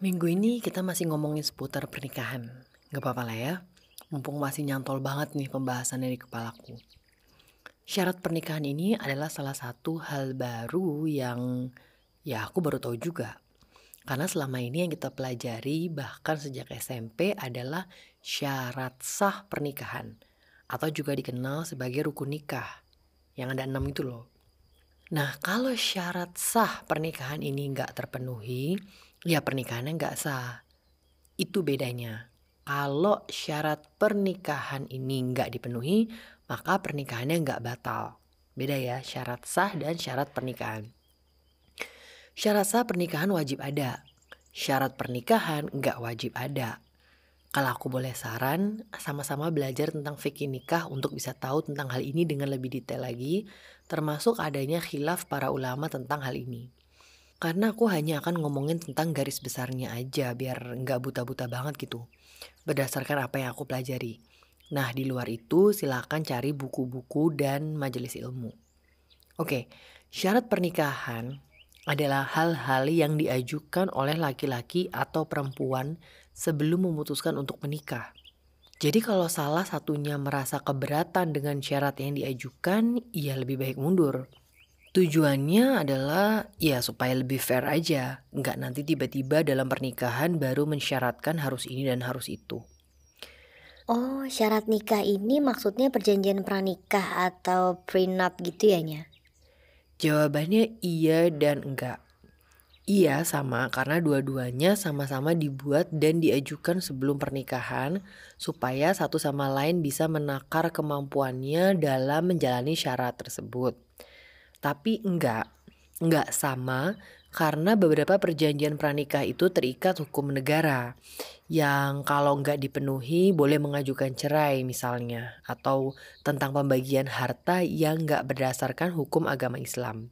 Minggu ini kita masih ngomongin seputar pernikahan. Gak apa-apa lah ya, mumpung masih nyantol banget nih pembahasannya di kepalaku. Syarat pernikahan ini adalah salah satu hal baru yang ya aku baru tahu juga. Karena selama ini yang kita pelajari bahkan sejak SMP adalah syarat sah pernikahan. Atau juga dikenal sebagai rukun nikah. Yang ada enam itu loh. Nah kalau syarat sah pernikahan ini nggak terpenuhi, ya pernikahannya nggak sah. Itu bedanya. Kalau syarat pernikahan ini nggak dipenuhi, maka pernikahannya nggak batal. Beda ya, syarat sah dan syarat pernikahan. Syarat sah pernikahan wajib ada. Syarat pernikahan nggak wajib ada. Kalau aku boleh saran, sama-sama belajar tentang fikih nikah untuk bisa tahu tentang hal ini dengan lebih detail lagi, termasuk adanya khilaf para ulama tentang hal ini. Karena aku hanya akan ngomongin tentang garis besarnya aja, biar nggak buta-buta banget gitu. Berdasarkan apa yang aku pelajari. Nah, di luar itu silakan cari buku-buku dan majelis ilmu. Oke, syarat pernikahan adalah hal-hal yang diajukan oleh laki-laki atau perempuan sebelum memutuskan untuk menikah. Jadi kalau salah satunya merasa keberatan dengan syarat yang diajukan, ya lebih baik mundur. Tujuannya adalah ya supaya lebih fair aja, nggak nanti tiba-tiba dalam pernikahan baru mensyaratkan harus ini dan harus itu. Oh, syarat nikah ini maksudnya perjanjian pranikah atau prenup gitu ya, Nya? Jawabannya iya dan enggak. Iya sama karena dua-duanya sama-sama dibuat dan diajukan sebelum pernikahan supaya satu sama lain bisa menakar kemampuannya dalam menjalani syarat tersebut. Tapi enggak, enggak sama karena beberapa perjanjian pranikah itu terikat hukum negara yang kalau enggak dipenuhi boleh mengajukan cerai misalnya atau tentang pembagian harta yang enggak berdasarkan hukum agama Islam.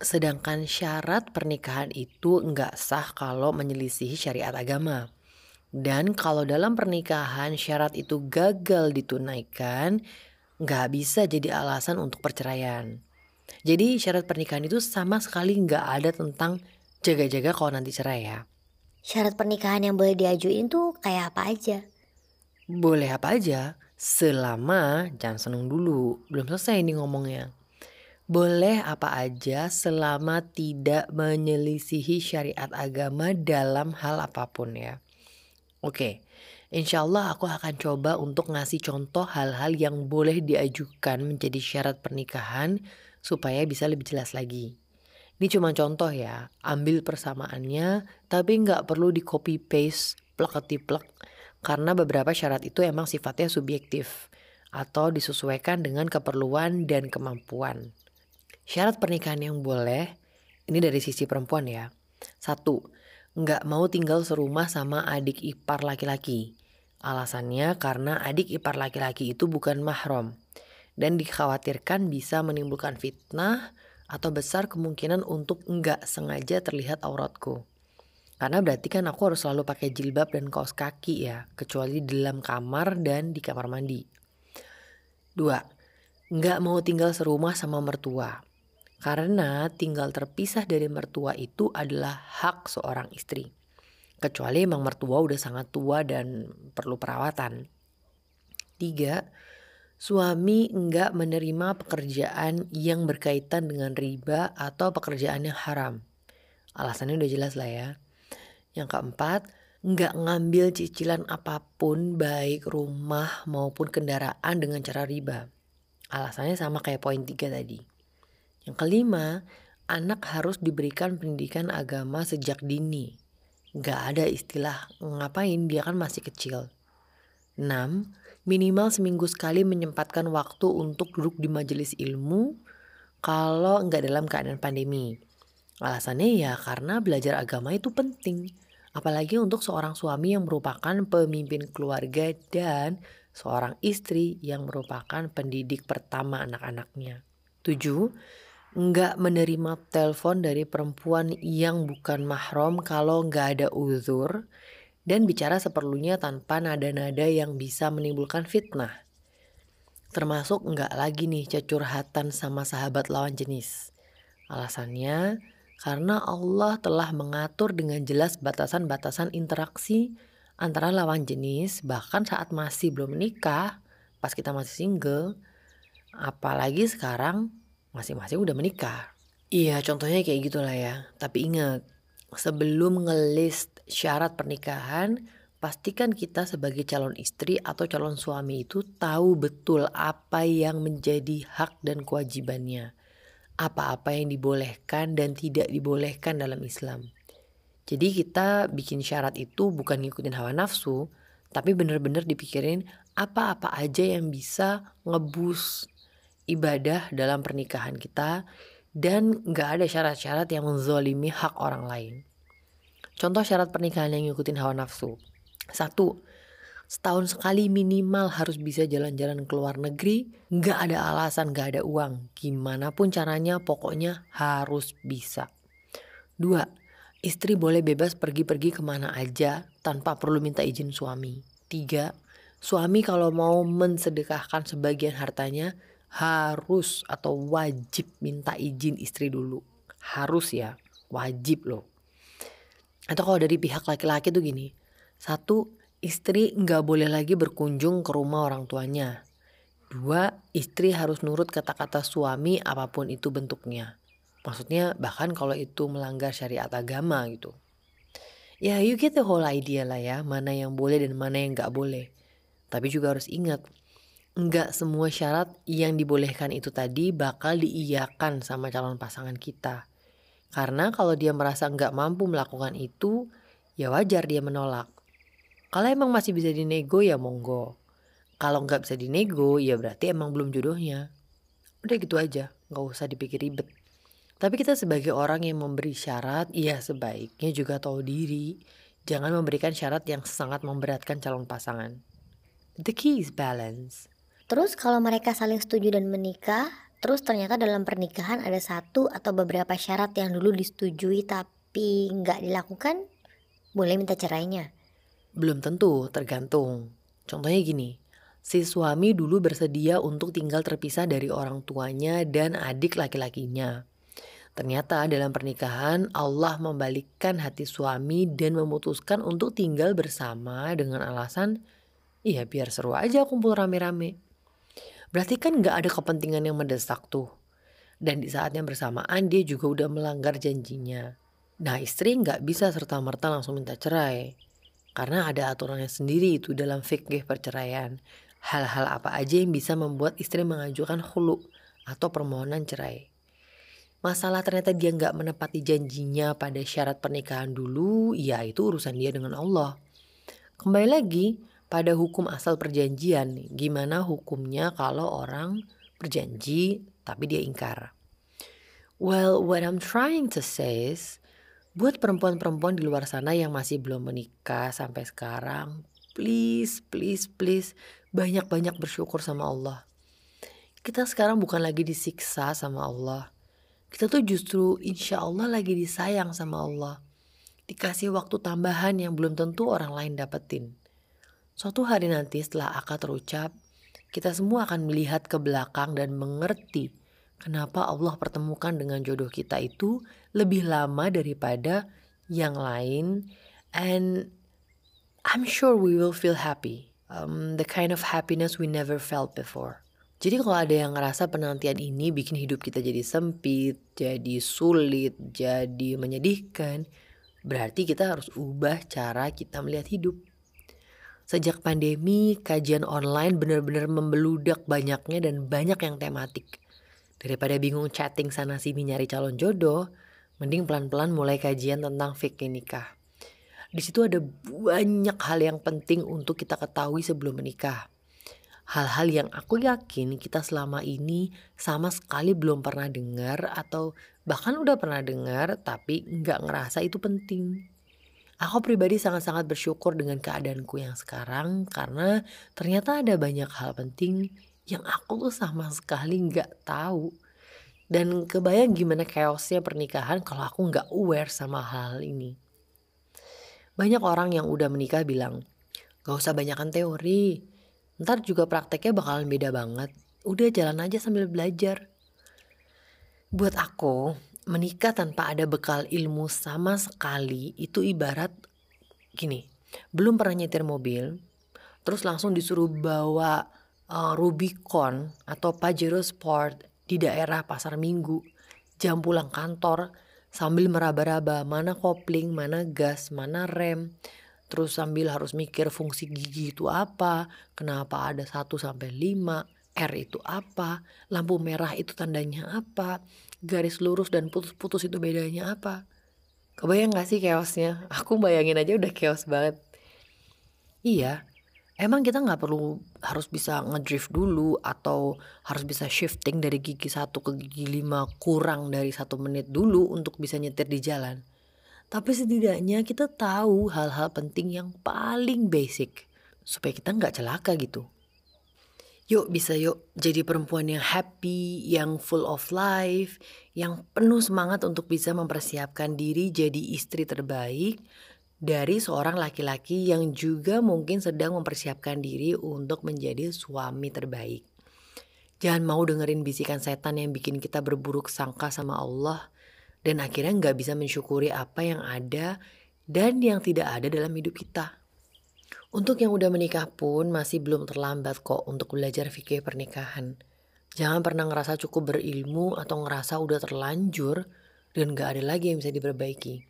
Sedangkan syarat pernikahan itu enggak sah kalau menyelisihi syariat agama. Dan kalau dalam pernikahan syarat itu gagal ditunaikan, nggak bisa jadi alasan untuk perceraian. Jadi syarat pernikahan itu sama sekali nggak ada tentang jaga-jaga kalau nanti cerai ya. Syarat pernikahan yang boleh diajuin tuh kayak apa aja? Boleh apa aja, selama jangan seneng dulu, belum selesai ini ngomongnya. Boleh apa aja selama tidak menyelisihi syariat agama dalam hal apa pun ya. Oke, insya Allah aku akan coba untuk ngasih contoh hal-hal yang boleh diajukan menjadi syarat pernikahan supaya bisa lebih jelas lagi. Ini cuma contoh ya, ambil persamaannya tapi nggak perlu di copy paste plek karena beberapa syarat itu emang sifatnya subjektif atau disesuaikan dengan keperluan dan kemampuan. Syarat pernikahan yang boleh, ini dari sisi perempuan ya. Satu, nggak mau tinggal serumah sama adik ipar laki-laki. Alasannya karena adik ipar laki-laki itu bukan mahram dan dikhawatirkan bisa menimbulkan fitnah atau besar kemungkinan untuk nggak sengaja terlihat auratku. Karena berarti kan aku harus selalu pakai jilbab dan kaos kaki ya, kecuali di dalam kamar dan di kamar mandi. Dua, nggak mau tinggal serumah sama mertua. Karena tinggal terpisah dari mertua itu adalah hak seorang istri. Kecuali emang mertua udah sangat tua dan perlu perawatan. Tiga, suami enggak menerima pekerjaan yang berkaitan dengan riba atau pekerjaan yang haram. Alasannya udah jelas lah ya. Yang keempat, enggak ngambil cicilan apa pun baik rumah maupun kendaraan dengan cara riba. Alasannya sama kayak poin tiga tadi. Yang kelima, anak harus diberikan pendidikan agama sejak dini. Gak ada istilah ngapain dia kan masih kecil. 6. Minimal seminggu sekali menyempatkan waktu untuk duduk di majelis ilmu kalau nggak dalam keadaan pandemi. Alasannya ya karena belajar agama itu penting. Apalagi untuk seorang suami yang merupakan pemimpin keluarga dan seorang istri yang merupakan pendidik pertama anak-anaknya. 7 nggak menerima telepon dari perempuan yang bukan mahram kalau nggak ada uzur dan bicara seperlunya tanpa nada-nada yang bisa menimbulkan fitnah. Termasuk nggak lagi nih cecurhatan sama sahabat lawan jenis. Alasannya Karena Allah telah mengatur dengan jelas batasan-batasan interaksi antara lawan jenis bahkan saat masih belum menikah, pas kita masih single, apalagi sekarang masing-masing udah menikah. Iya contohnya kayak gitulah ya. Tapi ingat, sebelum ngelist syarat pernikahan, pastikan kita sebagai calon istri atau calon suami itu tahu betul apa yang menjadi hak dan kewajibannya apa-apa yang dibolehkan dan tidak dibolehkan dalam Islam. Jadi kita bikin syarat itu bukan ngikutin hawa nafsu, tapi bener-bener dipikirin apa-apa aja yang bisa ngebus ibadah dalam pernikahan kita dan gak ada syarat-syarat yang menzolimi hak orang lain. Contoh syarat pernikahan yang ngikutin hawa nafsu. Satu, setahun sekali minimal harus bisa jalan-jalan ke luar negeri, nggak ada alasan, nggak ada uang. Gimana pun caranya, pokoknya harus bisa. Dua, istri boleh bebas pergi-pergi ke mana aja tanpa perlu minta izin suami. Tiga, suami kalau mau mensedekahkan sebagian hartanya harus atau wajib minta izin istri dulu. Harus ya, wajib loh. Atau kalau dari pihak laki-laki tuh gini, satu, Istri nggak boleh lagi berkunjung ke rumah orang tuanya. Dua, istri harus nurut kata-kata suami apa pun itu bentuknya. Maksudnya bahkan kalau itu melanggar syariat agama gitu. Ya you get the whole idea lah ya, mana yang boleh dan mana yang nggak boleh. Tapi juga harus ingat, nggak semua syarat yang dibolehkan itu tadi bakal diiyakan sama calon pasangan kita. Karena kalau dia merasa nggak mampu melakukan itu, ya wajar dia menolak. Kalau emang masih bisa dinego ya monggo. Kalau nggak bisa dinego ya berarti emang belum jodohnya. Udah gitu aja, nggak usah dipikir ribet. Tapi kita sebagai orang yang memberi syarat, ya sebaiknya juga tahu diri. Jangan memberikan syarat yang sangat memberatkan calon pasangan. The key is balance. Terus kalau mereka saling setuju dan menikah, terus ternyata dalam pernikahan ada satu atau beberapa syarat yang dulu disetujui tapi nggak dilakukan, boleh minta cerainya. Belum tentu, tergantung. Contohnya gini, si suami dulu bersedia untuk tinggal terpisah dari orang tuanya dan adik laki-lakinya. Ternyata dalam pernikahan Allah membalikkan hati suami dan memutuskan untuk tinggal bersama dengan alasan Iya biar seru aja kumpul rame-rame. Berarti kan gak ada kepentingan yang mendesak tuh. Dan di saat yang bersamaan dia juga udah melanggar janjinya. Nah istri gak bisa serta-merta langsung minta cerai. Karena ada aturannya sendiri itu dalam fikih perceraian. Hal-hal apa aja yang bisa membuat istri mengajukan hulu atau permohonan cerai. Masalah ternyata dia nggak menepati janjinya pada syarat pernikahan dulu, ya itu urusan dia dengan Allah. Kembali lagi pada hukum asal perjanjian, gimana hukumnya kalau orang berjanji tapi dia ingkar. Well, what I'm trying to say is, Buat perempuan-perempuan di luar sana yang masih belum menikah sampai sekarang, please, please, please, banyak-banyak bersyukur sama Allah. Kita sekarang bukan lagi disiksa sama Allah. Kita tuh justru insya Allah lagi disayang sama Allah. Dikasih waktu tambahan yang belum tentu orang lain dapetin. Suatu hari nanti setelah akad terucap, kita semua akan melihat ke belakang dan mengerti kenapa Allah pertemukan dengan jodoh kita itu lebih lama daripada yang lain and I'm sure we will feel happy um, the kind of happiness we never felt before jadi kalau ada yang ngerasa penantian ini bikin hidup kita jadi sempit, jadi sulit, jadi menyedihkan, berarti kita harus ubah cara kita melihat hidup. Sejak pandemi, kajian online benar-benar membeludak banyaknya dan banyak yang tematik. Daripada bingung chatting sana sini nyari calon jodoh, mending pelan-pelan mulai kajian tentang fake nikah. Di situ ada banyak hal yang penting untuk kita ketahui sebelum menikah. Hal-hal yang aku yakin kita selama ini sama sekali belum pernah dengar atau bahkan udah pernah dengar tapi nggak ngerasa itu penting. Aku pribadi sangat-sangat bersyukur dengan keadaanku yang sekarang karena ternyata ada banyak hal penting yang aku tuh sama sekali nggak tahu dan kebayang gimana chaosnya pernikahan kalau aku nggak aware sama hal, ini. Banyak orang yang udah menikah bilang, gak usah banyakkan teori, ntar juga prakteknya bakalan beda banget. Udah jalan aja sambil belajar. Buat aku, menikah tanpa ada bekal ilmu sama sekali itu ibarat gini, belum pernah nyetir mobil, terus langsung disuruh bawa uh, Rubicon atau Pajero Sport di daerah Pasar Minggu, jam pulang kantor sambil meraba-raba mana kopling, mana gas, mana rem, terus sambil harus mikir fungsi gigi itu apa, kenapa ada 1 sampai 5, R itu apa, lampu merah itu tandanya apa, garis lurus dan putus-putus itu bedanya apa? Kebayang gak sih chaosnya? Aku bayangin aja udah chaos banget. Iya, emang kita nggak perlu harus bisa ngedrift dulu atau harus bisa shifting dari gigi satu ke gigi lima kurang dari satu menit dulu untuk bisa nyetir di jalan. Tapi setidaknya kita tahu hal-hal penting yang paling basic supaya kita nggak celaka gitu. Yuk bisa yuk jadi perempuan yang happy, yang full of life, yang penuh semangat untuk bisa mempersiapkan diri jadi istri terbaik dari seorang laki-laki yang juga mungkin sedang mempersiapkan diri untuk menjadi suami terbaik. Jangan mau dengerin bisikan setan yang bikin kita berburuk sangka sama Allah dan akhirnya nggak bisa mensyukuri apa yang ada dan yang tidak ada dalam hidup kita. Untuk yang udah menikah pun masih belum terlambat kok untuk belajar fikih pernikahan. Jangan pernah ngerasa cukup berilmu atau ngerasa udah terlanjur dan gak ada lagi yang bisa diperbaiki.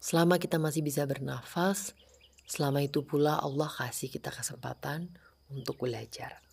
Selama kita masih bisa bernafas, selama itu pula Allah kasih kita kesempatan untuk belajar.